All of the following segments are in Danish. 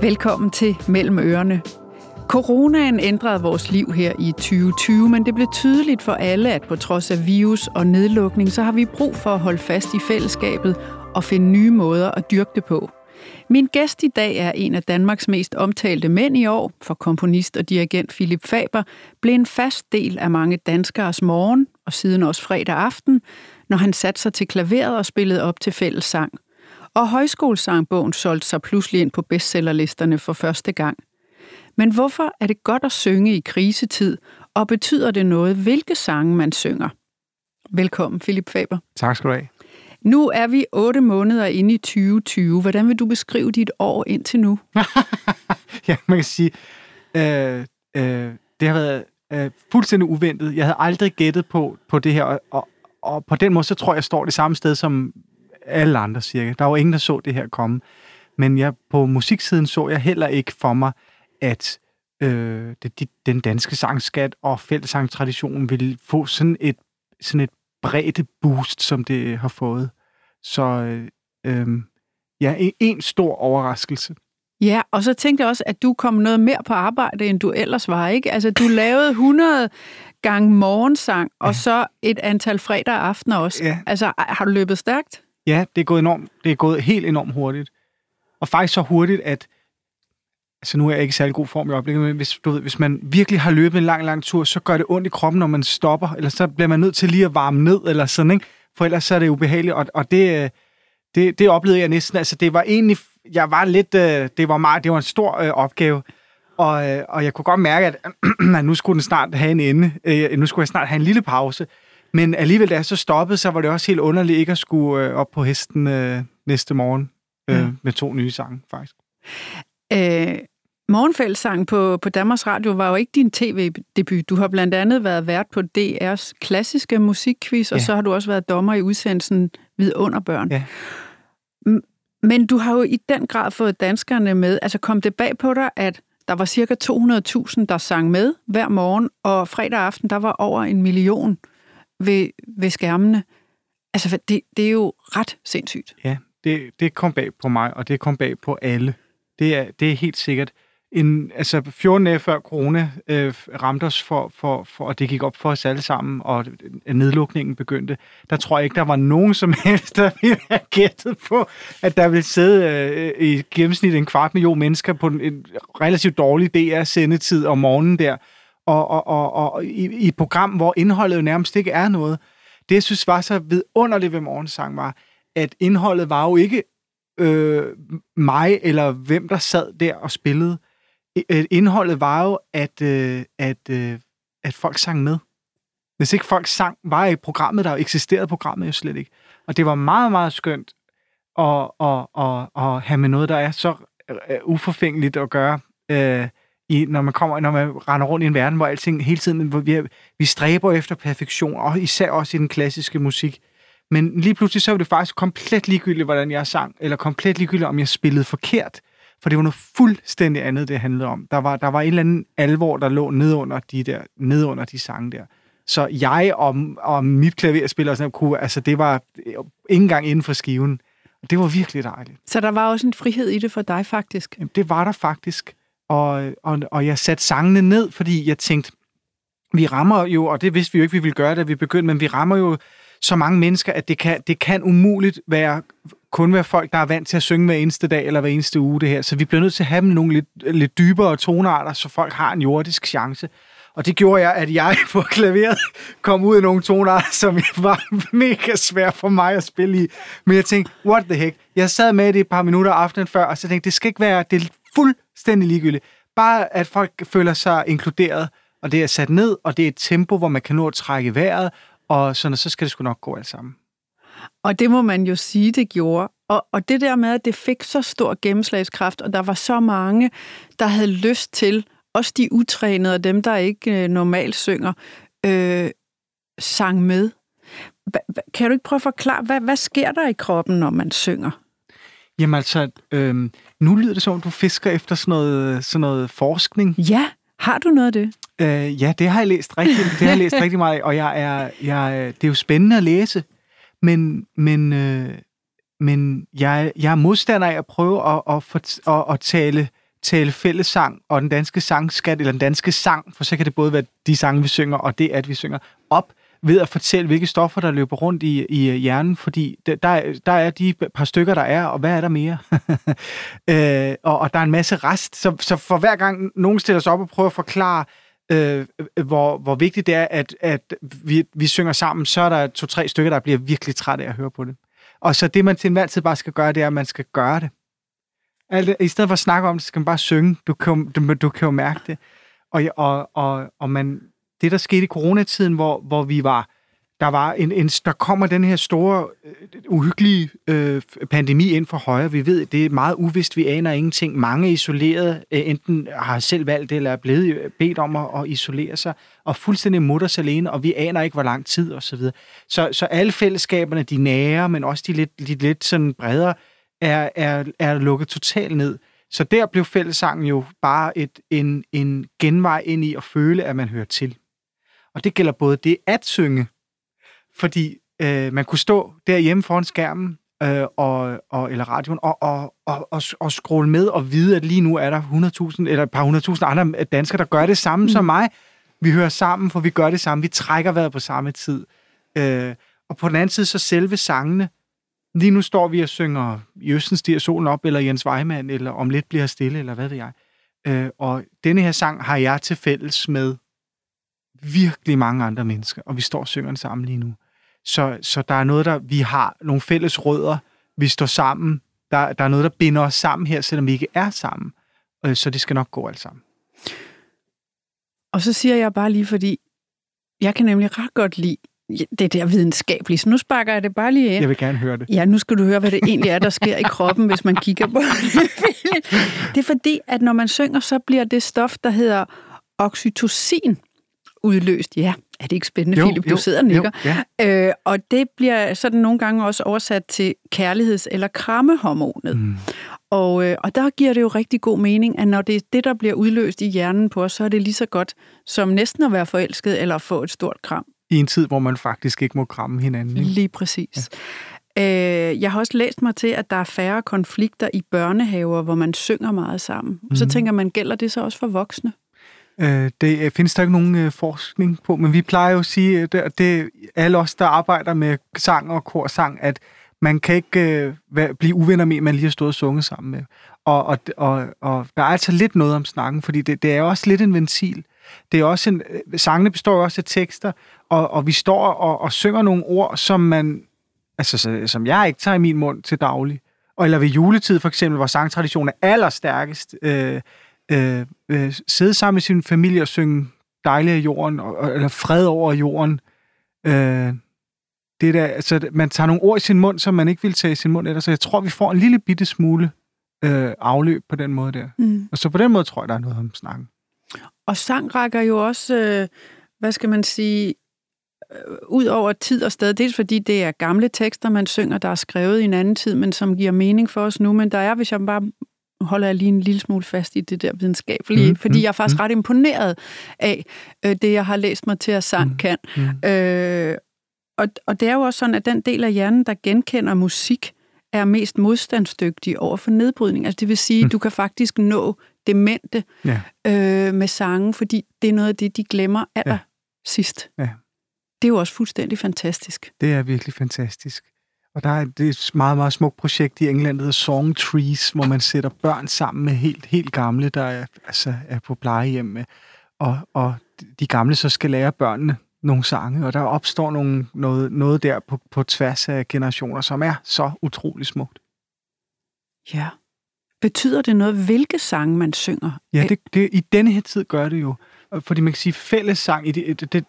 Velkommen til Mellem Ørerne. Coronaen ændrede vores liv her i 2020, men det blev tydeligt for alle, at på trods af virus og nedlukning, så har vi brug for at holde fast i fællesskabet og finde nye måder at dyrke det på. Min gæst i dag er en af Danmarks mest omtalte mænd i år, for komponist og dirigent Philip Faber, blev en fast del af mange danskers morgen og siden også fredag aften, når han satte sig til klaveret og spillede op til fællessang. Og højskolesangbogen solgte sig pludselig ind på bestsellerlisterne for første gang. Men hvorfor er det godt at synge i krisetid, og betyder det noget, hvilke sange man synger? Velkommen, Philip Faber. Tak skal du have. Nu er vi otte måneder inde i 2020. Hvordan vil du beskrive dit år indtil nu? ja, man kan sige, øh, øh, det har været øh, fuldstændig uventet. Jeg havde aldrig gættet på, på det her, og, og, og på den måde, så tror jeg, jeg står det samme sted som alle andre cirka. Der var ingen, der så det her komme. Men jeg, på musiksiden så jeg heller ikke for mig, at øh, det, de, den danske sangskat og fællesangtraditionen ville få sådan et, sådan et bredde boost, som det har fået. Så øh, øh, ja, en, en stor overraskelse. Ja, og så tænkte jeg også, at du kom noget mere på arbejde, end du ellers var, ikke? Altså, du lavede 100 gange morgensang, og ja. så et antal fredag aftener også. Ja. Altså, har du løbet stærkt? Ja, det er gået enormt, det er gået helt enormt hurtigt. Og faktisk så hurtigt, at altså nu er jeg ikke i særlig god form i øjeblikket, men hvis, du ved, hvis man virkelig har løbet en lang, lang tur, så gør det ondt i kroppen, når man stopper, eller så bliver man nødt til lige at varme ned, eller sådan, ikke? For ellers så er det ubehageligt, og, og det, øh, det, det oplevede jeg næsten, altså det var egentlig, jeg var lidt, øh, det var meget, det var en stor øh, opgave, og, øh, og jeg kunne godt mærke, at, at nu skulle den snart have en ende, nu skulle jeg snart have en lille pause, men alligevel, da jeg så stoppede, så var det også helt underligt ikke at skulle op på hesten næste morgen ja. med to nye sange, faktisk. Øh, Morgenfællesang på, på Danmarks Radio var jo ikke din tv-debut. Du har blandt andet været vært på DR's klassiske musikquiz, og ja. så har du også været dommer i udsendelsen Vidunderbørn. Ja. Men du har jo i den grad fået danskerne med. Altså kom det bag på dig, at der var cirka 200.000, der sang med hver morgen, og fredag aften, der var over en million ved, ved skærmene. Altså, det, det er jo ret sindssygt. Ja, det, det kom bag på mig, og det kom bag på alle. Det er, det er helt sikkert en, altså 14 dage før corona øh, ramte os, for, for, for, og det gik op for os alle sammen, og nedlukningen begyndte, der tror jeg ikke, der var nogen som helst, der ville have gættet på, at der ville sidde øh, i gennemsnit en kvart million mennesker på en, en relativt dårlig DR-sendetid om morgenen der, og, og, og, og i, i et program, hvor indholdet jo nærmest ikke er noget. Det, jeg synes var så vidunderligt ved morgensang, var, at indholdet var jo ikke øh, mig, eller hvem der sad der og spillede. Øh, indholdet var jo, at, øh, at, øh, at folk sang med. Hvis ikke folk sang, var i programmet, der eksisterede programmet jo slet ikke. Og det var meget, meget skønt at, at, at, at have med noget, der er så øh, uforfængeligt at gøre, øh, i, når man kommer, når man render rundt i en verden, hvor alting hele tiden, hvor vi, vi stræber efter perfektion, og især også i den klassiske musik. Men lige pludselig så var det faktisk komplet ligegyldigt, hvordan jeg sang, eller komplet ligegyldigt, om jeg spillede forkert. For det var noget fuldstændig andet, det handlede om. Der var, der var en eller anden alvor, der lå ned under de, der, ned under de sange der. Så jeg og, og mit klaverspiller og sådan kunne, altså det var ikke engang inden for skiven. Det var virkelig dejligt. Så der var også en frihed i det for dig, faktisk? Jamen, det var der faktisk. Og, og, og jeg satte sangene ned, fordi jeg tænkte, vi rammer jo, og det vidste vi jo ikke, vi ville gøre, da vi begyndte, men vi rammer jo så mange mennesker, at det kan, det kan umuligt være kun være folk, der er vant til at synge hver eneste dag eller hver eneste uge det her. Så vi bliver nødt til at have dem nogle lidt, lidt dybere tonarter, så folk har en jordisk chance. Og det gjorde jeg, at jeg på klaveret kom ud i nogle tonarter, som var mega svært for mig at spille i. Men jeg tænkte, what the heck? Jeg sad med det et par minutter aftenen før, og så tænkte det skal ikke være, det er fuldstændig ligegyldigt. Bare at folk føler sig inkluderet, og det er sat ned, og det er et tempo, hvor man kan nå at trække vejret, og sådan, og så skal det sgu nok gå alt sammen. Og det må man jo sige, det gjorde. Og, og det der med, at det fik så stor gennemslagskraft, og der var så mange, der havde lyst til, også de utrænede og dem, der ikke øh, normalt synger, øh, sang med. Kan du ikke prøve at forklare, hvad, hvad sker der i kroppen, når man synger? Jamen altså, øh, nu lyder det som, du fisker efter sådan noget, sådan noget forskning. Ja, har du noget af det? Øh, ja, det har jeg læst rigtig, det har jeg læst rigtig meget og jeg er, jeg, det er jo spændende at læse, men, men, øh, men jeg, jeg er modstander af at prøve at, at, at, at, at tale tale fællessang og den danske sangskat, eller den danske sang, for så kan det både være de sange, vi synger, og det, at vi synger, op ved at fortælle, hvilke stoffer, der løber rundt i, i øh, hjernen, fordi der, der er de par stykker, der er, og hvad er der mere? øh, og, og der er en masse rest, så, så for hver gang nogen stiller sig op og prøver at forklare, øh, øh, hvor, hvor vigtigt det er, at, at vi, vi synger sammen, så er der to-tre stykker, der bliver virkelig trætte af at høre på det. Og så det, man til enhver tid bare skal gøre, det er, at man skal gøre det. Alt, I stedet for at snakke om det, skal man bare synge. Du kan, du, du kan jo mærke det. Og, og, og, og man, det, der skete i coronatiden, hvor, hvor vi var, der var en, en, der kommer den her store, øh, uhyggelige øh, pandemi ind for højre. Vi ved, det er meget uvist, vi aner ingenting. Mange isoleret, øh, enten har selv valgt det, eller er blevet øh, bedt om at, at isolere sig, og fuldstændig mutters alene, og vi aner ikke, hvor lang tid osv. Så, videre. så, så alle fællesskaberne, de nære, men også de lidt, de lidt sådan bredere, er, er, er lukket totalt ned. Så der blev fællessangen jo bare et, en, en genvej ind i at føle, at man hører til. Og det gælder både det at synge, fordi øh, man kunne stå derhjemme foran skærmen øh, og, og, eller radioen og, og, og, og, og scrolle med og vide, at lige nu er der 100.000 eller et par 100.000 andre danskere, der gør det samme mm. som mig. Vi hører sammen, for vi gør det samme. Vi trækker vejret på samme tid. Øh, og på den anden side, så selve sangene. Lige nu står vi og synger Jøssen stiger solen op, eller Jens Weimann, eller Om lidt bliver stille, eller hvad ved jeg. Øh, og denne her sang har jeg til fælles med virkelig mange andre mennesker, og vi står og synger den sammen lige nu. Så, så der er noget, der vi har nogle fælles rødder, vi står sammen, der, der er noget, der binder os sammen her, selvom vi ikke er sammen. Øh, så det skal nok gå alt sammen. Og så siger jeg bare lige, fordi jeg kan nemlig ret godt lide det der videnskabelige. Så nu sparker jeg det bare lige ind. Jeg vil gerne høre det. Ja, nu skal du høre, hvad det egentlig er, der sker i kroppen, hvis man kigger på det. Det er fordi, at når man synger, så bliver det stof, der hedder oxytocin, udløst. Ja, er det ikke spændende, jo, Philip? Du jo, sidder og nikker. Jo, ja. øh, og det bliver sådan nogle gange også oversat til kærligheds- eller krammehormonet. Mm. Og, øh, og der giver det jo rigtig god mening, at når det er det, der bliver udløst i hjernen på os, så er det lige så godt som næsten at være forelsket eller at få et stort kram. I en tid, hvor man faktisk ikke må kramme hinanden. Ikke? Lige præcis. Ja. Øh, jeg har også læst mig til, at der er færre konflikter i børnehaver, hvor man synger meget sammen. Mm. Så tænker man, gælder det så også for voksne? Øh, det øh, findes der ikke nogen øh, forskning på, men vi plejer jo at sige, øh, at det, det alle os, der arbejder med sang og korsang, at man kan ikke øh, være, blive uvenner med, man lige har stået og sunget sammen med. Og, og, og, og der er altså lidt noget om snakken, fordi det, det er også lidt en ventil. Det er også en, øh, sangene består også af tekster, og, og vi står og, og synger nogle ord, som man, altså, som jeg ikke tager i min mund til daglig. Og, eller ved juletid for eksempel, hvor sangtraditionen er allerstærkest, øh, øh, øh, sidde sammen med sin familie og synge dejligt af jorden, og, eller fred over jorden. Øh, det der, altså, man tager nogle ord i sin mund, som man ikke vil tage i sin mund ellers. Så jeg tror, vi får en lille bitte smule øh, afløb på den måde der. Mm. Og så på den måde tror jeg, der er noget om snakken. Og sang rækker jo også, øh, hvad skal man sige, øh, ud over tid og sted. Dels fordi det er gamle tekster, man synger, der er skrevet i en anden tid, men som giver mening for os nu. Men der er, hvis jeg bare nu holder jeg lige en lille smule fast i det der videnskabelige, mm, fordi mm, jeg er faktisk mm. ret imponeret af øh, det, jeg har læst mig til, at sang mm, kan. Mm. Øh, og, og det er jo også sådan, at den del af hjernen, der genkender musik, er mest modstandsdygtig over for nedbrydning. Altså det vil sige, mm. du kan faktisk nå demente ja. øh, med sange, fordi det er noget af det, de glemmer aller ja. sidst. Ja. Det er jo også fuldstændig fantastisk. Det er virkelig fantastisk. Og der er det et meget, meget smukt projekt i England, der hedder Song Trees, hvor man sætter børn sammen med helt, helt gamle, der er, altså, er på plejehjem. Og, og de gamle så skal lære børnene nogle sange, og der opstår nogle, noget, noget der på, på tværs af generationer, som er så utrolig smukt. Ja. Betyder det noget, hvilke sange man synger? Ja, det, det, i denne her tid gør det jo. Fordi man kan sige, fællessang, det, det,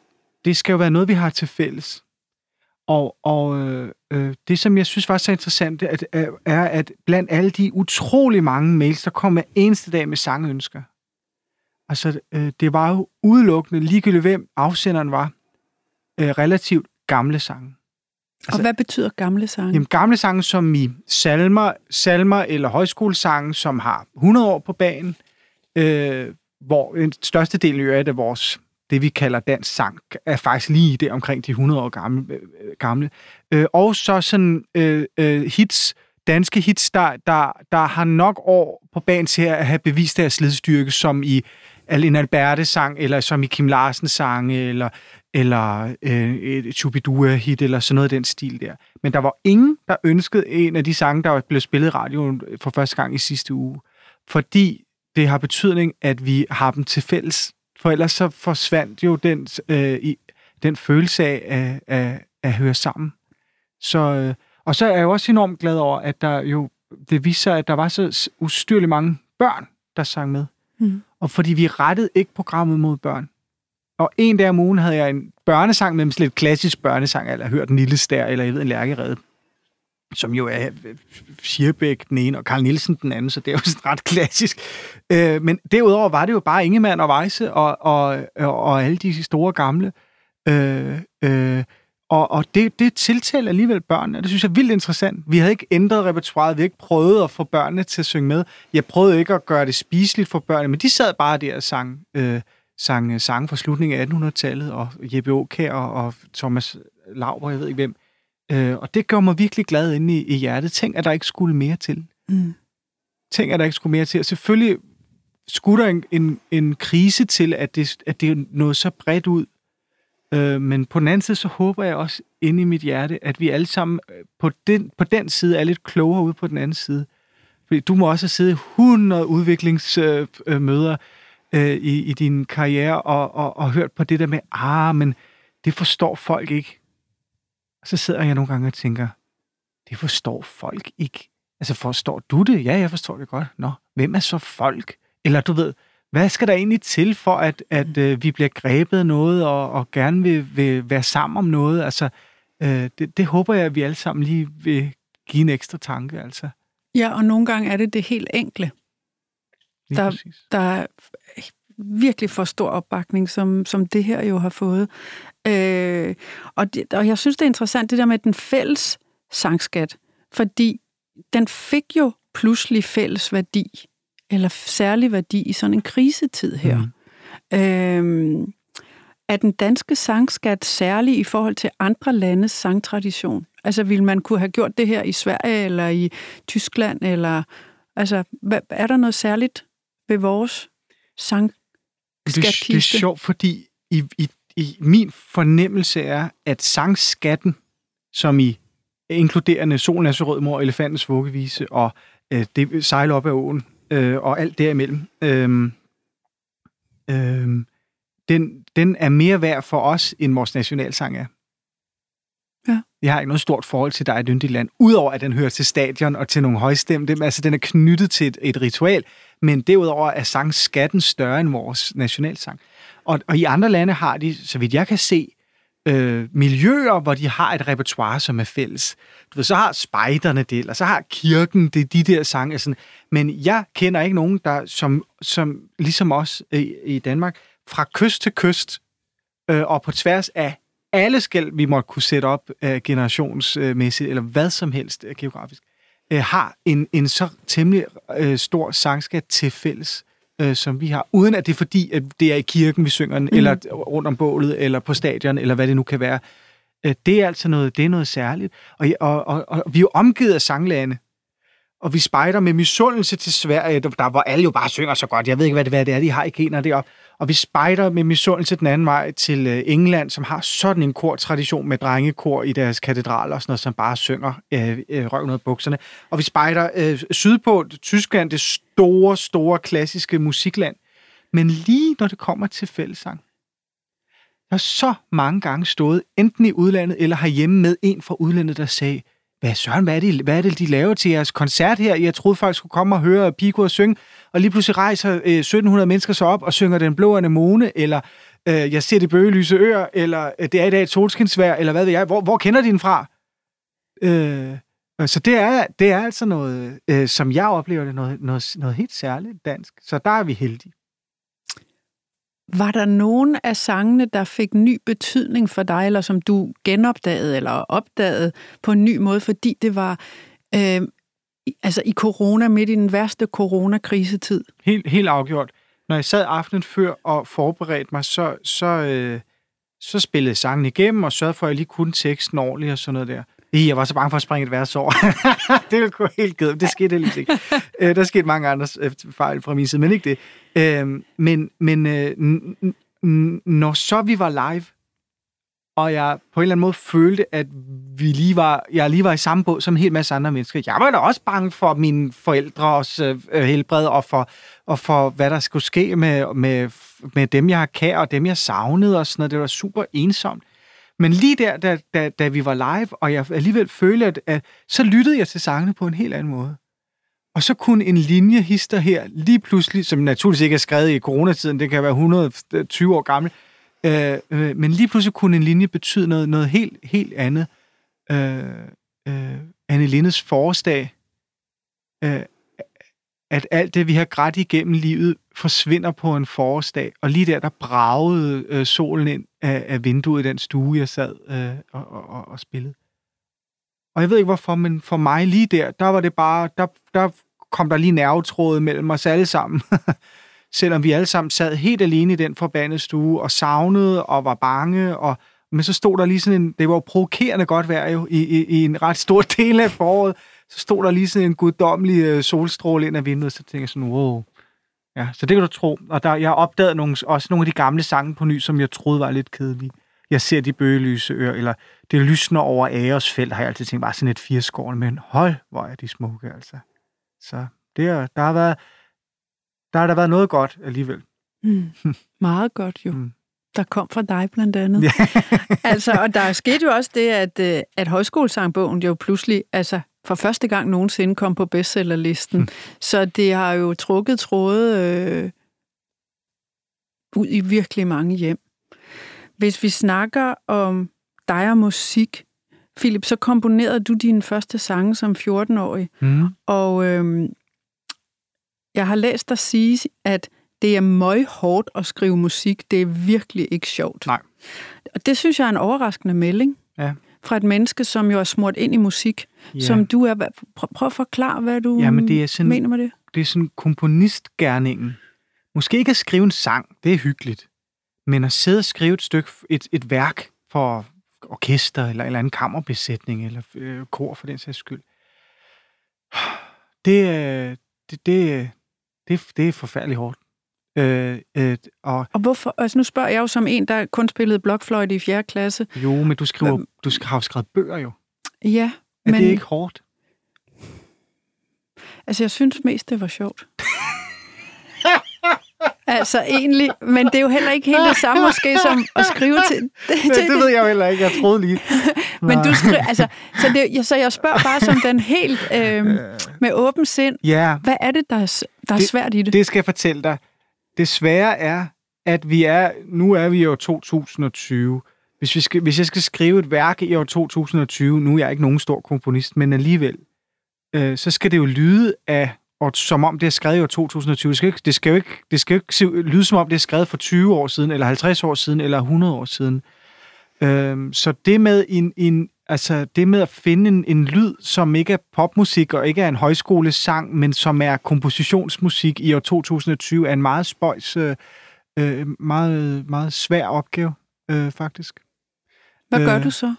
det skal jo være noget, vi har til fælles. Og, og øh, øh, det, som jeg synes var så interessant, at, er, at blandt alle de utrolig mange mails, der kom hver eneste dag med sangønsker, altså øh, det var jo udelukkende, ligegyldigt hvem afsenderen var, øh, relativt gamle sange. Altså, og hvad betyder gamle sange? Jamen, gamle sange som i salmer, salmer eller højskolesange, som har 100 år på banen, øh, hvor den største del af vores det, vi kalder dansk sang, er faktisk lige der omkring de 100 år gamle. Øh, øh, gamle. Øh, og så sådan øh, øh, hits, danske hits, der, der, der har nok år på banen til at have bevist deres slidstyrke, som i en Alberte-sang, eller som i Kim Larsen-sang, eller, eller øh, et Chubidua-hit, eller sådan noget af den stil der. Men der var ingen, der ønskede en af de sange, der blev spillet i radioen øh, for første gang i sidste uge. Fordi det har betydning, at vi har dem til fælles. For ellers så forsvandt jo den, øh, i, den følelse af at, at, at høre sammen. Så, øh, og så er jeg jo også enormt glad over, at der jo, det viser at der var så ustyrligt mange børn, der sang med. Mm. Og fordi vi rettede ikke programmet mod børn. Og en dag om ugen havde jeg en børnesang med sådan lidt klassisk børnesang, eller hørt en lille stær, eller jeg ved, en lærkerede som jo er øh, Sierbæk den ene, og Karl Nielsen den anden, så det er jo sådan ret klassisk. Øh, men derudover var det jo bare Ingemann og Weisse og, og, øh, og alle de store gamle. Øh, øh, og, og det, det tiltaler alligevel børnene, og det synes jeg er vildt interessant. Vi havde ikke ændret repertoireet, vi havde ikke prøvet at få børnene til at synge med. Jeg prøvede ikke at gøre det spiseligt for børnene, men de sad bare der og sang, øh, sang øh, sang fra slutningen af 1800-tallet, og Jeppe Aukær og, og Thomas Lauber, jeg ved ikke hvem. Øh, og det gør mig virkelig glad inde i, i hjertet. Tænk, at der ikke skulle mere til. Mm. Tænk, at der ikke skulle mere til. Og selvfølgelig skulle der en, en, en krise til, at det, at det er noget så bredt ud, Øh, men på den anden side, så håber jeg også inde i mit hjerte, at vi alle sammen øh, på den, på den side er lidt klogere ude på den anden side. Fordi du må også have siddet 100 udviklingsmøder øh, i, i din karriere og, og, og hørt på det der med, ah, men det forstår folk ikke. Så sidder jeg nogle gange og tænker, det forstår folk ikke. Altså, forstår du det? Ja, jeg forstår det godt. Nå, hvem er så folk? Eller du ved, hvad skal der egentlig til for, at, at øh, vi bliver grebet af noget og, og gerne vil, vil være sammen om noget? Altså, øh, det, det håber jeg, at vi alle sammen lige vil give en ekstra tanke. Altså. Ja, og nogle gange er det det helt enkle. Lige der, der er virkelig for stor opbakning, som, som det her jo har fået. Øh, og, det, og jeg synes, det er interessant, det der med den fælles sangskat, fordi den fik jo pludselig fælles værdi eller særlig værdi i sådan en krisetid her. Mm. Øhm, er den danske sangskat særlig i forhold til andre landes sangtradition? Altså, ville man kunne have gjort det her i Sverige eller i Tyskland? Eller, altså, hvad, er der noget særligt ved vores sangskatkiste? Det, det er sjovt, fordi i, i, i min fornemmelse er, at sangskatten, som i inkluderende Solen er så rød mor, Elefantens vuggevise og øh, det sejler op ad åen, øh, og alt derimellem, øh, øh, den, den er mere værd for os, end vores nationalsang er. Ja. Jeg har ikke noget stort forhold til dig, et yndigt land, udover at den hører til stadion og til nogle højstemte. Altså, den er knyttet til et, et ritual, men derudover er sangskatten større end vores nationalsang. Og, og i andre lande har de, så vidt jeg kan se, øh, miljøer, hvor de har et repertoire, som er fælles. Du ved, så har spejderne det, eller så har kirken det, de der sange. Sådan. Men jeg kender ikke nogen, der som, som ligesom os i, i Danmark, fra kyst til kyst, øh, og på tværs af alle skæld, vi måtte kunne sætte op øh, generationsmæssigt, eller hvad som helst øh, geografisk, øh, har en, en så temmelig øh, stor sangskat til fælles øh, som vi har, uden at det er fordi, at det er i kirken, vi synger den, mm. eller rundt om bålet, eller på stadion, eller hvad det nu kan være. Øh, det er altså noget, det er noget særligt. Og, og, og, og vi er jo omgivet af sanglande, og vi spejder med misundelse til Sverige, der, hvor alle jo bare synger så godt. Jeg ved ikke, hvad det, hvad det er, de har i gener deroppe. Og vi spejder med misundelse den anden vej til øh, England, som har sådan en kortradition med drengekor i deres katedraler og sådan noget, som bare synger øh, øh, røven af bukserne. Og vi spejder øh, sydpå Tyskland, det store, store klassiske musikland. Men lige når det kommer til fællesang, der har så mange gange stået, enten i udlandet eller herhjemme med en fra udlandet, der sagde, hvad Søren, hvad er, det, hvad er det, de laver til jeres koncert her? Jeg troede folk skulle komme og høre Pico og synge, og lige pludselig rejser øh, 1700 mennesker sig op og synger Den Blå Anemone, eller øh, Jeg ser det bøgelyse øer, eller øh, Det er i dag et solskinsvær, eller hvad ved jeg. Hvor, hvor kender de den fra? Øh, så det er, det er altså noget, øh, som jeg oplever det, noget, noget, noget helt særligt dansk. Så der er vi heldige. Var der nogen af sangene, der fik ny betydning for dig, eller som du genopdagede eller opdagede på en ny måde, fordi det var øh, altså i corona, midt i den værste coronakrisetid? Helt, helt afgjort. Når jeg sad aftenen før og forberedte mig, så, så, øh, så spillede sangen igennem og sørgede for, at jeg lige kunne teksten ordentligt og sådan noget der. Jeg var så bange for at springe et vers over. det ville gå helt ged. Det skete heldigvis ikke. Øh, der skete mange andre øh, fejl fra min side, men ikke det. Øh, men men øh, når så vi var live, og jeg på en eller anden måde følte, at vi lige var, jeg lige var i samme båd som en hel masse andre mennesker. Jeg var da også bange for mine forældres øh, helbred, og for, og for, hvad der skulle ske med, med, med dem, jeg har kær, og dem, jeg savnede, og sådan noget. Det var super ensomt. Men lige der, da, da, da vi var live, og jeg alligevel følte, at, at så lyttede jeg til sangene på en helt anden måde. Og så kunne en linje hister her lige pludselig, som naturligvis ikke er skrevet i coronatiden, det kan være 120 år gammel, øh, øh, men lige pludselig kunne en linje betyde noget, noget helt, helt andet. Øh, øh, Anne Lindes forårsdag, øh, at alt det, vi har grædt igennem livet, forsvinder på en forårsdag, og lige der, der bragede øh, solen ind af, af vinduet i den stue, jeg sad øh, og, og, og spillede. Og jeg ved ikke hvorfor, men for mig lige der, der var det bare, der, der kom der lige nervetråde mellem os alle sammen. Selvom vi alle sammen sad helt alene i den forbandede stue og savnede og var bange. Og, men så stod der lige sådan en, det var jo provokerende godt vejr jo, i, i, i en ret stor del af foråret. Så stod der lige sådan en guddommelig øh, solstråle ind af vinduet, så tænkte jeg sådan, wow. Ja, så det kan du tro. Og der, jeg har opdaget nogle, også nogle af de gamle sange på ny, som jeg troede var lidt kedelige. Jeg ser de bøgelyse øer, eller det lysner over æresfelt, har jeg altid tænkt, bare sådan et fireskål, men hold, hvor er de smukke, altså. Så det er, der har været, der har der været noget godt alligevel. Mm. Meget godt jo. Mm. Der kom fra dig blandt andet. Ja. altså, og der skete jo også det, at, øh, at højskolesangbogen jo pludselig, altså for første gang nogensinde kom på bestsellerlisten. Mm. Så det har jo trukket tråde øh, ud i virkelig mange hjem. Hvis vi snakker om dig og musik, Philip, så komponerede du dine første sange som 14-årig. Mm. Og øh, jeg har læst dig sige, at det er møg hårdt at skrive musik. Det er virkelig ikke sjovt. Nej. Og det synes jeg er en overraskende melding. Ja. Fra et menneske, som jo er smurt ind i musik. Ja. Som du er... Prøv, prøv at forklare, hvad du ja, men det er sådan, mener med det. Det er sådan komponistgærningen. Måske ikke at skrive en sang, det er hyggeligt. Men at sidde og skrive et stykke, et, et værk for orkester, eller en eller anden kammerbesætning, eller øh, kor for den sags skyld. Det, det, det, det, det er forfærdeligt hårdt. Øh, øh, og, og hvorfor? Altså nu spørger jeg jo som en, der kun spillede blokfløjte i 4. klasse. Jo, men du, skriver, du har jo skrevet bøger jo. Ja, er men... det ikke hårdt? Altså, jeg synes mest, det var sjovt. altså egentlig, men det er jo heller ikke helt det samme måske som at skrive til... Det, det, det, det ved jeg jo heller ikke, jeg troede lige. men du skriver, altså, så, det, så jeg spørger bare som den helt øh, med åben sind. Ja. Hvad er det, der er, der er det, svært i det? Det skal jeg fortælle dig. Det svære er, at vi er, nu er vi i år 2020. Hvis, vi skal, hvis jeg skal skrive et værk i år 2020, nu er jeg ikke nogen stor komponist, men alligevel, øh, så skal det jo lyde af og som om det er skrevet i år 2020. Det skal, ikke, det, skal jo ikke, det skal jo ikke lyde som om det er skrevet for 20 år siden, eller 50 år siden, eller 100 år siden. Øh, så det med, en, en, altså det med at finde en, en lyd, som ikke er popmusik og ikke er en højskolesang, men som er kompositionsmusik i år 2020, er en meget spøjs, øh, øh, meget, meget svær opgave, øh, faktisk. Hvad gør øh, du så?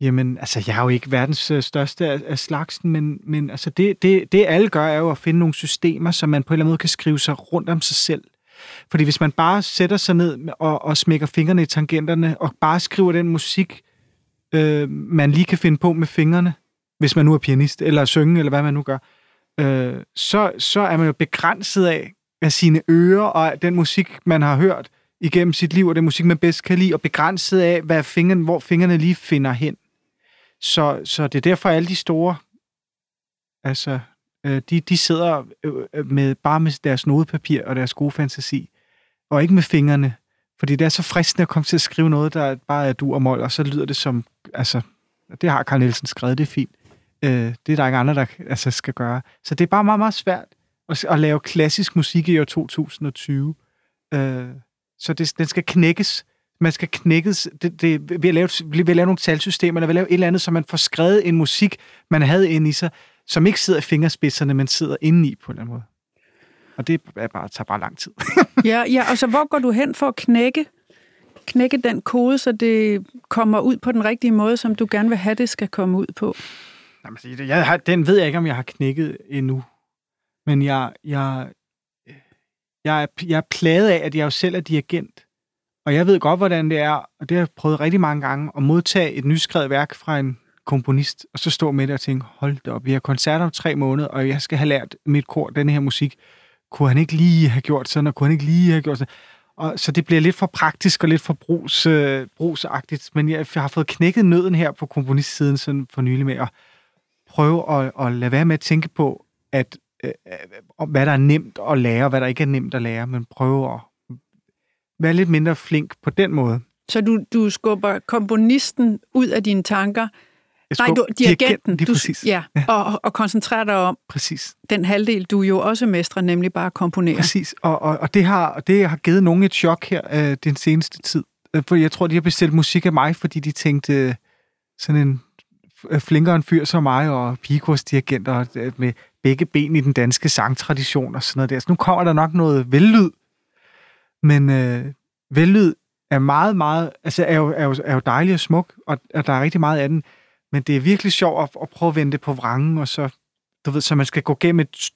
Jamen, altså, jeg er jo ikke verdens øh, største af, af slagsen, men, men altså, det, det, det alle gør, er jo at finde nogle systemer, som man på en eller anden måde kan skrive sig rundt om sig selv. Fordi hvis man bare sætter sig ned og, og smækker fingrene i tangenterne, og bare skriver den musik, øh, man lige kan finde på med fingrene, hvis man nu er pianist, eller synge, eller hvad man nu gør, øh, så, så er man jo begrænset af, af sine ører, og den musik, man har hørt igennem sit liv, og den musik, man bedst kan lide, og begrænset af, hvad fingeren, hvor fingrene lige finder hen. Så, så det er derfor, alle de store, altså, øh, de, de sidder øh, øh, med, bare med deres nodepapir og deres gode fantasi, og ikke med fingrene. Fordi det er så fristende at komme til at skrive noget, der bare er du og mål, og så lyder det som, altså, det har Carl Nielsen skrevet, det er fint. Øh, det er der ikke andre, der altså, skal gøre. Så det er bare meget, meget svært at, at lave klassisk musik i år 2020. Øh, så det, den skal knækkes man skal knækkes det, det, ved, at lave, ved at lave nogle talsystemer, eller ved at lave et eller andet, så man får skrevet en musik, man havde inde i sig, som ikke sidder i fingerspidserne, men sidder inde i på en eller anden måde. Og det er bare, tager bare lang tid. ja, ja, og så hvor går du hen for at knække knække den kode, så det kommer ud på den rigtige måde, som du gerne vil have, det skal komme ud på? Jamen, jeg har, den ved jeg ikke, om jeg har knækket endnu. Men jeg, jeg, jeg, er, jeg er plaget af, at jeg jo selv er dirigent. Og jeg ved godt, hvordan det er, og det har jeg prøvet rigtig mange gange, at modtage et nyskrevet værk fra en komponist, og så stå med det og tænke, hold da op, vi har koncerter om tre måneder, og jeg skal have lært mit kor den her musik. Kunne han ikke lige have gjort sådan, og kunne han ikke lige have gjort sådan? Og, så det bliver lidt for praktisk og lidt for brugs, øh, brugsagtigt, men jeg har fået knækket nøden her på komponistsiden sådan for nylig med at prøve at, at lade være med at tænke på, at øh, øh hvad der er nemt at lære, og hvad der ikke er nemt at lære, men prøve at være lidt mindre flink på den måde. Så du, du skubber komponisten ud af dine tanker, Nej, du, dirigenten. du, præcis. Ja, ja. Og, og koncentrerer dig om præcis. den halvdel, du jo også mestrer, nemlig bare at komponere. Præcis, og, og, og det, har, det har givet nogen et chok her øh, den seneste tid. Øh, for jeg tror, de har bestilt musik af mig, fordi de tænkte, øh, sådan en øh, flinkere en fyr som mig, og pigekursdirigenter øh, med begge ben i den danske sangtradition og sådan noget der. Så nu kommer der nok noget vellyd. Men øh, vellyd er meget, meget, altså er jo, er jo, er jo dejlig og smuk, og, og der er rigtig meget af den. Men det er virkelig sjovt at, at prøve at vende det på vrangen, og så, du ved, så man skal gå gennem et,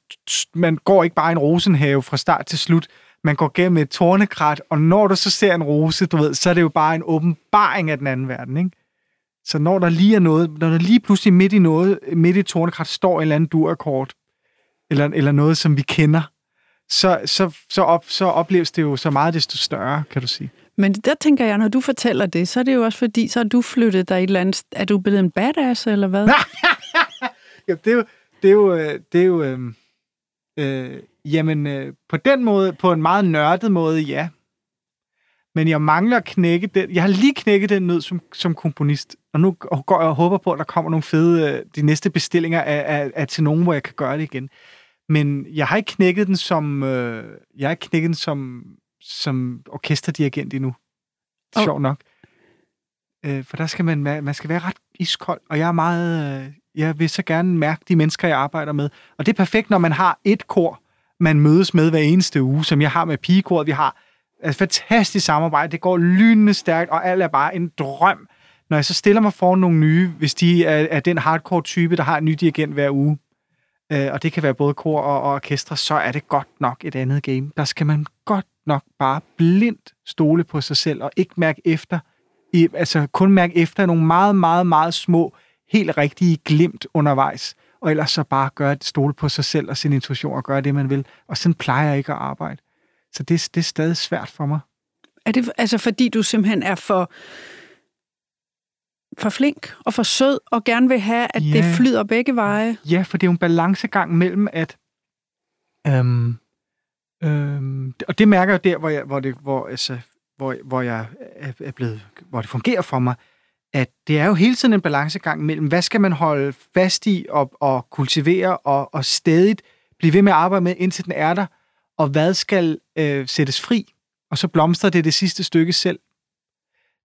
man går ikke bare en rosenhave fra start til slut, man går gennem et tornekrat, og når du så ser en rose, du ved, så er det jo bare en åbenbaring af den anden verden, ikke? Så når der lige er noget, når der lige pludselig midt i noget, midt i tornekrat, står en eller anden durakord, eller, eller noget, som vi kender, så, så, så, op, så opleves det jo så meget desto større, kan du sige. Men der tænker jeg, når du fortæller det, så er det jo også fordi, så er du flyttet dig et eller andet... Er du blevet en badass, eller hvad? ja, det er jo... Det er jo, øh, det er jo øh, øh, jamen, øh, på den måde, på en meget nørdet måde, ja. Men jeg mangler at knække den. Jeg har lige knækket den nød som, som komponist. Og nu går jeg og håber på, at der kommer nogle fede... Øh, de næste bestillinger af, af, af til nogen, hvor jeg kan gøre det igen. Men jeg har ikke knækket den som... Øh, jeg har ikke knækket den som som orkesterdirigent endnu. Oh. Sjov nok. Øh, for der skal man, man skal være ret iskold, og jeg er meget, øh, jeg vil så gerne mærke de mennesker, jeg arbejder med. Og det er perfekt, når man har et kor, man mødes med hver eneste uge, som jeg har med pigekoret. Vi har et fantastisk samarbejde, det går lynende stærkt, og alt er bare en drøm. Når jeg så stiller mig foran nogle nye, hvis de er, er den hardcore type, der har en ny dirigent hver uge, øh, og det kan være både kor og, og orkestre, så er det godt nok et andet game. Der skal man godt nok bare blindt stole på sig selv, og ikke mærke efter, i, altså kun mærke efter nogle meget, meget, meget små, helt rigtige glimt undervejs, og ellers så bare gøre det, stole på sig selv og sin intuition og gøre det, man vil. Og sådan plejer jeg ikke at arbejde. Så det, det er stadig svært for mig. Er det altså fordi, du simpelthen er for, for flink og for sød, og gerne vil have, at ja. det flyder begge veje? Ja, for det er jo en balancegang mellem, at øhm, Øhm, og det mærker jeg der, hvor, jeg, hvor, det, hvor, altså, hvor, hvor jeg er blevet, hvor det fungerer for mig, at det er jo hele tiden en balancegang mellem, hvad skal man holde fast i og, og kultivere og, og stadigt blive ved med at arbejde med, indtil den er der, og hvad skal øh, sættes fri, og så blomstrer det det sidste stykke selv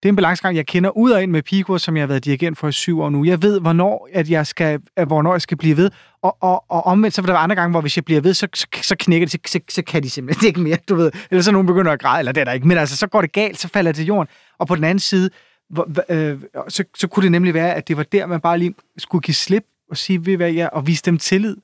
det er en balancegang, jeg kender ud og ind med Pico, som jeg har været dirigent for i syv år nu. Jeg ved, hvornår, at jeg skal, at hvornår jeg skal blive ved. Og, og, og omvendt, så vil der være andre gange, hvor hvis jeg bliver ved, så, så, så knækker det, så, så, så kan de simpelthen ikke mere, du ved. Eller så nogen begynder at græde, eller det er der ikke. Men altså, så går det galt, så falder det til jorden. Og på den anden side, hvor, øh, så, så kunne det nemlig være, at det var der, man bare lige skulle give slip og sige, ved hvad jeg, og vise dem tillid.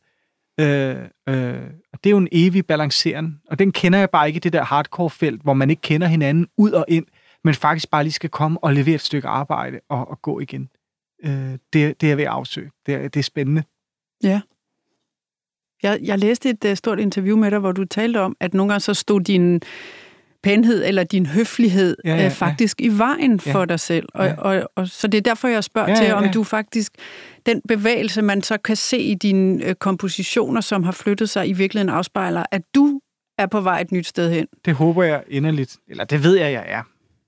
Øh, øh, og det er jo en evig balanceren, og den kender jeg bare ikke i det der hardcore-felt, hvor man ikke kender hinanden ud og ind men faktisk bare lige skal komme og levere et stykke arbejde og, og gå igen. Øh, det, det er ved at afsøge. Det er, det er spændende. Ja. Jeg, jeg læste et uh, stort interview med dig, hvor du talte om, at nogle gange så stod din pænhed eller din høflighed ja, ja, uh, faktisk ja. i vejen ja. for dig selv. Og, ja. og, og, og, så det er derfor, jeg spørger ja, ja, ja. til, om du faktisk, den bevægelse, man så kan se i dine uh, kompositioner, som har flyttet sig, i virkeligheden afspejler, at du er på vej et nyt sted hen. Det håber jeg inderligt. Eller det ved jeg, jeg er.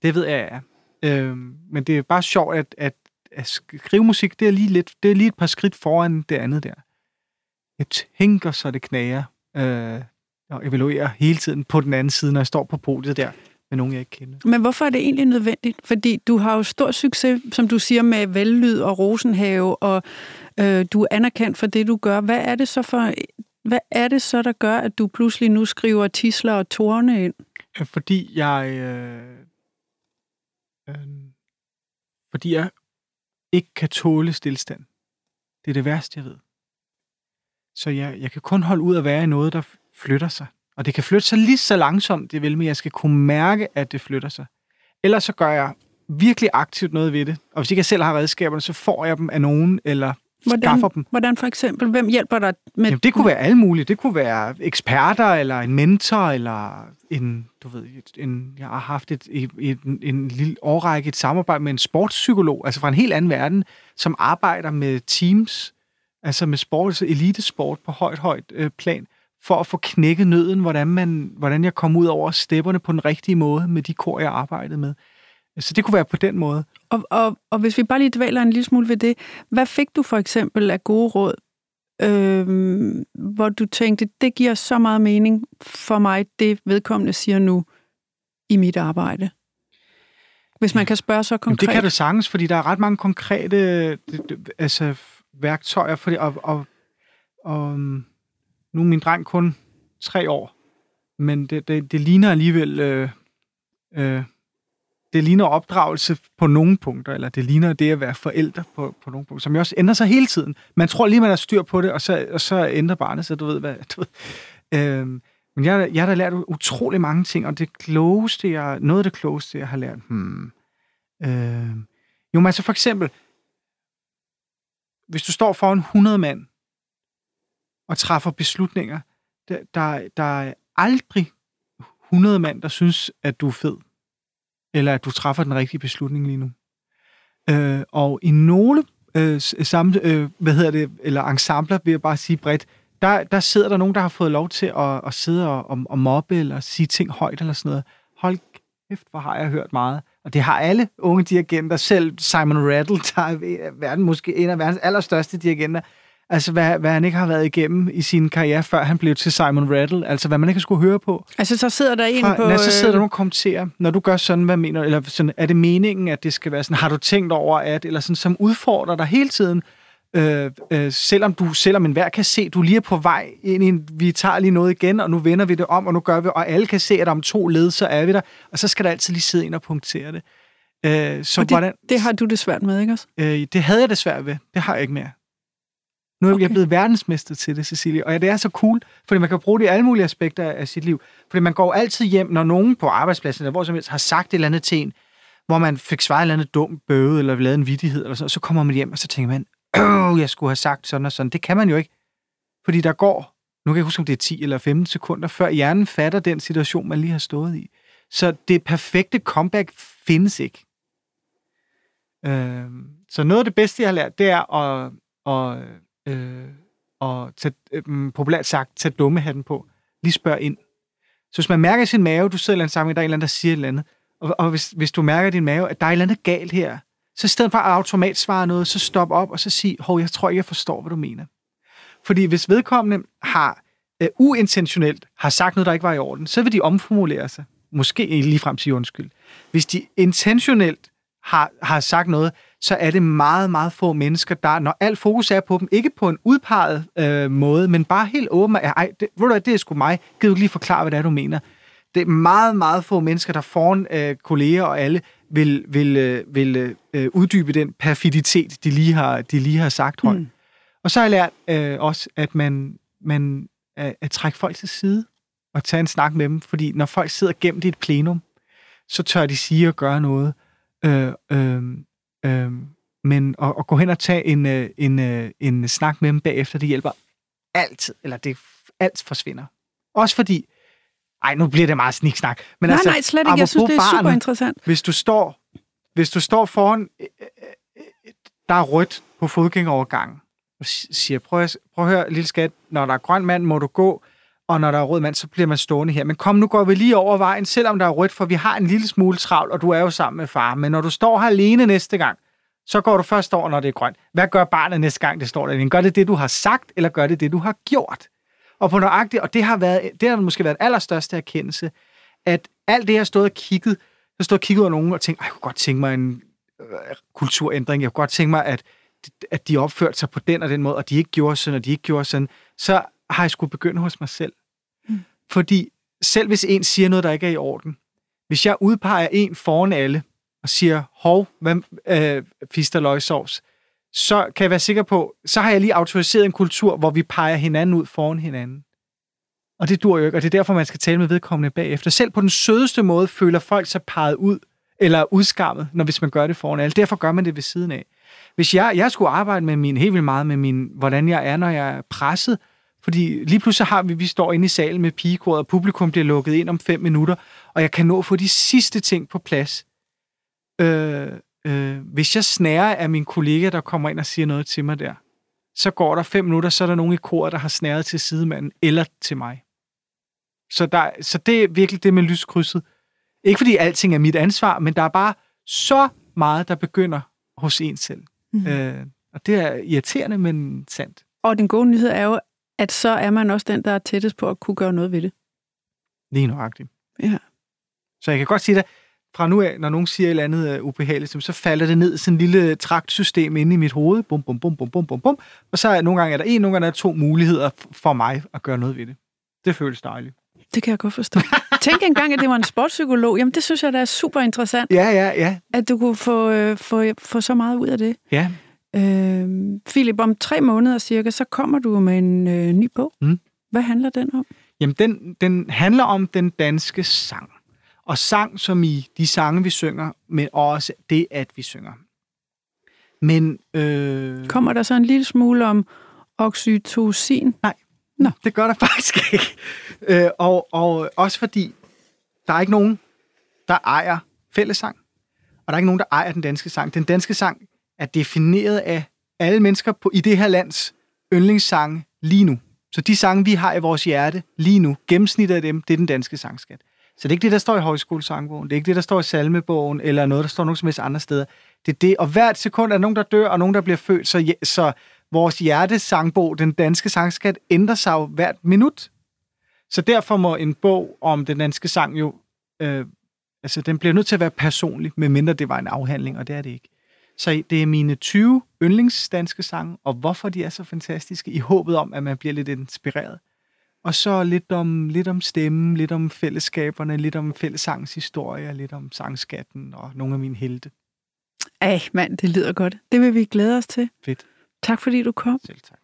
Det ved jeg, ja. Øhm, men det er bare sjovt, at, at, at skrive musik, det er, lige lidt, det er lige et par skridt foran det andet der. Jeg tænker, så det knager. Øh, og evaluerer hele tiden på den anden side, når jeg står på podiet der med nogen, jeg ikke kender. Men hvorfor er det egentlig nødvendigt? Fordi du har jo stor succes, som du siger, med Vellyd og Rosenhave, og øh, du er anerkendt for det, du gør. Hvad er det så for... Hvad er det så, der gør, at du pludselig nu skriver tisler og tårne ind? Fordi jeg... Øh Øh, fordi jeg ikke kan tåle stillstand. Det er det værste, jeg ved. Så jeg, jeg kan kun holde ud at være i noget, der flytter sig. Og det kan flytte sig lige så langsomt, det vil, men jeg skal kunne mærke, at det flytter sig. Ellers så gør jeg virkelig aktivt noget ved det. Og hvis ikke jeg selv har redskaberne, så får jeg dem af nogen, eller hvordan, skaffer dem. Hvordan for eksempel? Hvem hjælper dig med... Jamen, det kunne være alle mulige. Det kunne være eksperter, eller en mentor, eller en, du ved, en, jeg har haft et, et, et, en, lille årrække et samarbejde med en sportspsykolog, altså fra en helt anden verden, som arbejder med teams, altså med sport, altså elitesport på højt, højt øh, plan, for at få knækket nøden, hvordan, man, hvordan jeg kom ud over stepperne på den rigtige måde med de kor, jeg arbejdede med. Så det kunne være på den måde. Og, og, og hvis vi bare lige dvæler en lille smule ved det, hvad fik du for eksempel af gode råd, øh, hvor du tænkte, det giver så meget mening for mig, det vedkommende siger nu i mit arbejde? Hvis man kan spørge så konkret. Jamen, det kan du sagtens, fordi der er ret mange konkrete altså, værktøjer, fordi, og, og, og nu er min dreng kun tre år, men det, det, det ligner alligevel øh, øh, det ligner opdragelse på nogle punkter, eller det ligner det at være forældre på, på nogle punkter, som jo også ændrer sig hele tiden. Man tror lige, man har styr på det, og så, og så ændrer barnet sig, du ved hvad. Du ved. Øhm, men jeg, jeg har da lært utrolig mange ting, og det klogeste, jeg, noget af det klogeste, jeg har lært, hmm, øh, jo, men altså for eksempel, hvis du står foran 100 mand og træffer beslutninger, der, der, der er aldrig 100 mand, der synes, at du er fed eller at du træffer den rigtige beslutning lige nu. Øh, og i nogle øh, samme, øh, hvad hedder det, eller ensembler, vil jeg bare sige bredt, der, der sidder der nogen, der har fået lov til at, at sidde og, og, og mobbe, eller sige ting højt, eller sådan noget. Hold kæft, hvor har jeg hørt meget. Og det har alle unge dirigenter, selv Simon Rattle, der er verden, måske en af verdens allerstørste dirigenter, Altså, hvad, hvad han ikke har været igennem i sin karriere, før han blev til Simon Rattle. Altså, hvad man ikke skulle høre på. Altså, så sidder der en Fra, på... så sidder der øh, nogen og kommenterer. Når du gør sådan, hvad mener Eller sådan, er det meningen, at det skal være sådan? Har du tænkt over at... Eller sådan, som udfordrer dig hele tiden. Øh, øh, selvom du, selvom enhver kan se, du lige er på vej ind i en, vi tager lige noget igen, og nu vender vi det om, og nu gør vi, og alle kan se, at om to led, så er vi der, og så skal der altid lige sidde ind og punktere det. Øh, så og det, hvordan, det har du det svært med, ikke også? Øh, det havde jeg det svært ved. Det har jeg ikke mere. Nu er okay. jeg blevet verdensmester til det, Cecilie. Og det er så cool, fordi man kan bruge det i alle mulige aspekter af sit liv. Fordi man går altid hjem, når nogen på arbejdspladsen, eller hvor som helst, har sagt et eller andet til en, hvor man fik svaret et eller andet dumt bøde, eller lavet en vidighed, eller så, så kommer man hjem, og så tænker man, Åh, jeg skulle have sagt sådan og sådan. Det kan man jo ikke. Fordi der går, nu kan jeg huske, om det er 10 eller 15 sekunder, før hjernen fatter den situation, man lige har stået i. Så det perfekte comeback findes ikke. Øh, så noget af det bedste, jeg har lært, det er at, at øh, og tage, øh, mm, populært sagt, tage dummehatten på. Lige spørg ind. Så hvis man mærker i sin mave, du sidder i en sammenhæng, der er en eller anden, der siger et eller andet, og, og hvis, hvis du mærker i din mave, at der er et eller andet galt her, så i stedet for at automatsvare noget, så stop op og så sig, hov, jeg tror ikke, jeg forstår, hvad du mener. Fordi hvis vedkommende har øh, uintentionelt har sagt noget, der ikke var i orden, så vil de omformulere sig. Måske ligefrem sige undskyld. Hvis de intentionelt har, har sagt noget, så er det meget, meget få mennesker, der, når alt fokus er på dem, ikke på en udpeget øh, måde, men bare helt åben, at ej, det, ved du, det er sgu mig, kan du lige forklare, hvad det er, du mener? Det er meget, meget få mennesker, der foran øh, kolleger og alle vil, vil, øh, vil øh, uddybe den perfiditet, de lige har, de lige har sagt højt. Mm. Og så har jeg lært øh, også, at man, man at, at trække folk til side og tage en snak med dem, fordi når folk sidder gemt i et plenum, så tør de sige og gøre noget, øh, øh, Øh, men at, at gå hen og tage en, øh, en, øh, en snak med dem bagefter, det hjælper altid, eller det alt forsvinder. Også fordi, ej, nu bliver det meget sniksnak. Men nej, altså, nej, slet ikke. Jeg synes, det er barnet, super interessant. Hvis du står, hvis du står foran, øh, der er rødt på fodgængerovergangen, og siger, prøv at, prøv at høre, lille skat, når der er grøn mand, må du gå, og når der er rød mand, så bliver man stående her. Men kom, nu går vi lige over vejen, selvom der er rødt, for vi har en lille smule travlt, og du er jo sammen med far. Men når du står her alene næste gang, så går du først over, når det er grønt. Hvad gør barnet næste gang, det står der? Gør det det, du har sagt, eller gør det det, du har gjort? Og på nøjagtigt, og det har, været, det har måske været den allerstørste erkendelse, at alt det, jeg har stået og kigget, så stod og kigget over nogen og tænkt, jeg kunne godt tænke mig en øh, kulturændring, jeg kunne godt tænke mig, at, at de opførte sig på den og den måde, og de ikke gjorde sådan, og de ikke gjorde sådan, så har jeg skulle begynde hos mig selv. Mm. Fordi selv hvis en siger noget, der ikke er i orden, hvis jeg udpeger en foran alle, og siger, hov, hvad, øh, fister løgsovs, så kan jeg være sikker på, så har jeg lige autoriseret en kultur, hvor vi peger hinanden ud foran hinanden. Og det dur jo ikke, og det er derfor, man skal tale med vedkommende bagefter. Selv på den sødeste måde føler folk sig peget ud, eller udskammet, når hvis man gør det foran alle. Derfor gør man det ved siden af. Hvis jeg, jeg skulle arbejde med min, helt vildt meget med min, hvordan jeg er, når jeg er presset, fordi lige pludselig har vi, vi står inde i salen med pigekoret, og publikum bliver lukket ind om fem minutter, og jeg kan nå at få de sidste ting på plads. Øh, øh, hvis jeg snærer af min kollega, der kommer ind og siger noget til mig der, så går der fem minutter, så er der nogen i koret, der har snæret til sidemanden eller til mig. Så, der, så det er virkelig det med lyskrydset. Ikke fordi alting er mit ansvar, men der er bare så meget, der begynder hos en selv. Mm. Øh, og det er irriterende, men sandt. Og den gode nyhed er jo, at så er man også den, der er tættest på at kunne gøre noget ved det. Lige nøjagtigt. Ja. Så jeg kan godt sige det, fra nu af, når nogen siger et eller andet uh, ubehageligt, så falder det ned i sådan en lille traktsystem inde i mit hoved. Bum, bum, bum, bum, bum, bum, bum. Og så er nogle gange er der en, nogle gange er der to muligheder for mig at gøre noget ved det. Det føles dejligt. Det kan jeg godt forstå. Tænk engang, at det var en sportspsykolog. Jamen, det synes jeg, der er super interessant. Ja, ja, ja. At du kunne få, øh, få, få så meget ud af det. Ja. Øh, Philip, om tre måneder cirka, så kommer du med en øh, ny bog. Mm. Hvad handler den om? Jamen, den, den handler om den danske sang. Og sang som i de sange, vi synger, men også det, at vi synger. Men... Øh... Kommer der så en lille smule om oxytocin? Nej, Nå. det gør der faktisk ikke. Øh, og, og også fordi, der er ikke nogen, der ejer fællesang, og der er ikke nogen, der ejer den danske sang. Den danske sang er defineret af alle mennesker på, i det her lands yndlingssange lige nu. Så de sange, vi har i vores hjerte lige nu, gennemsnittet af dem, det er den danske sangskat. Så det er ikke det, der står i højskolesangbogen. Det er ikke det, der står i salmebogen, eller noget, der står nogen som helst andre steder. Det er det, og hvert sekund er der nogen, der dør, og nogen, der bliver født. Så, så vores hjertesangbog, den danske sangskat, ændrer sig jo hvert minut. Så derfor må en bog om den danske sang jo, øh, altså den bliver nødt til at være personlig, medmindre det var en afhandling, og det er det ikke. Så det er mine 20 yndlingsdanske sange, og hvorfor de er så fantastiske, i håbet om, at man bliver lidt inspireret. Og så lidt om, lidt om stemmen, lidt om fællesskaberne, lidt om fællesangens historie, lidt om sangskatten og nogle af mine helte. Ej, mand, det lyder godt. Det vil vi glæde os til. Fedt. Tak fordi du kom. Selv tak.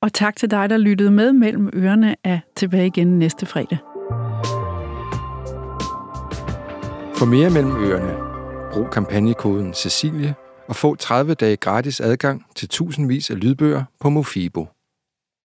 Og tak til dig, der lyttede med mellem ørerne af tilbage igen næste fredag. For mere mellem ørerne, brug kampagnekoden Cecilie og få 30 dage gratis adgang til tusindvis af lydbøger på Mofibo.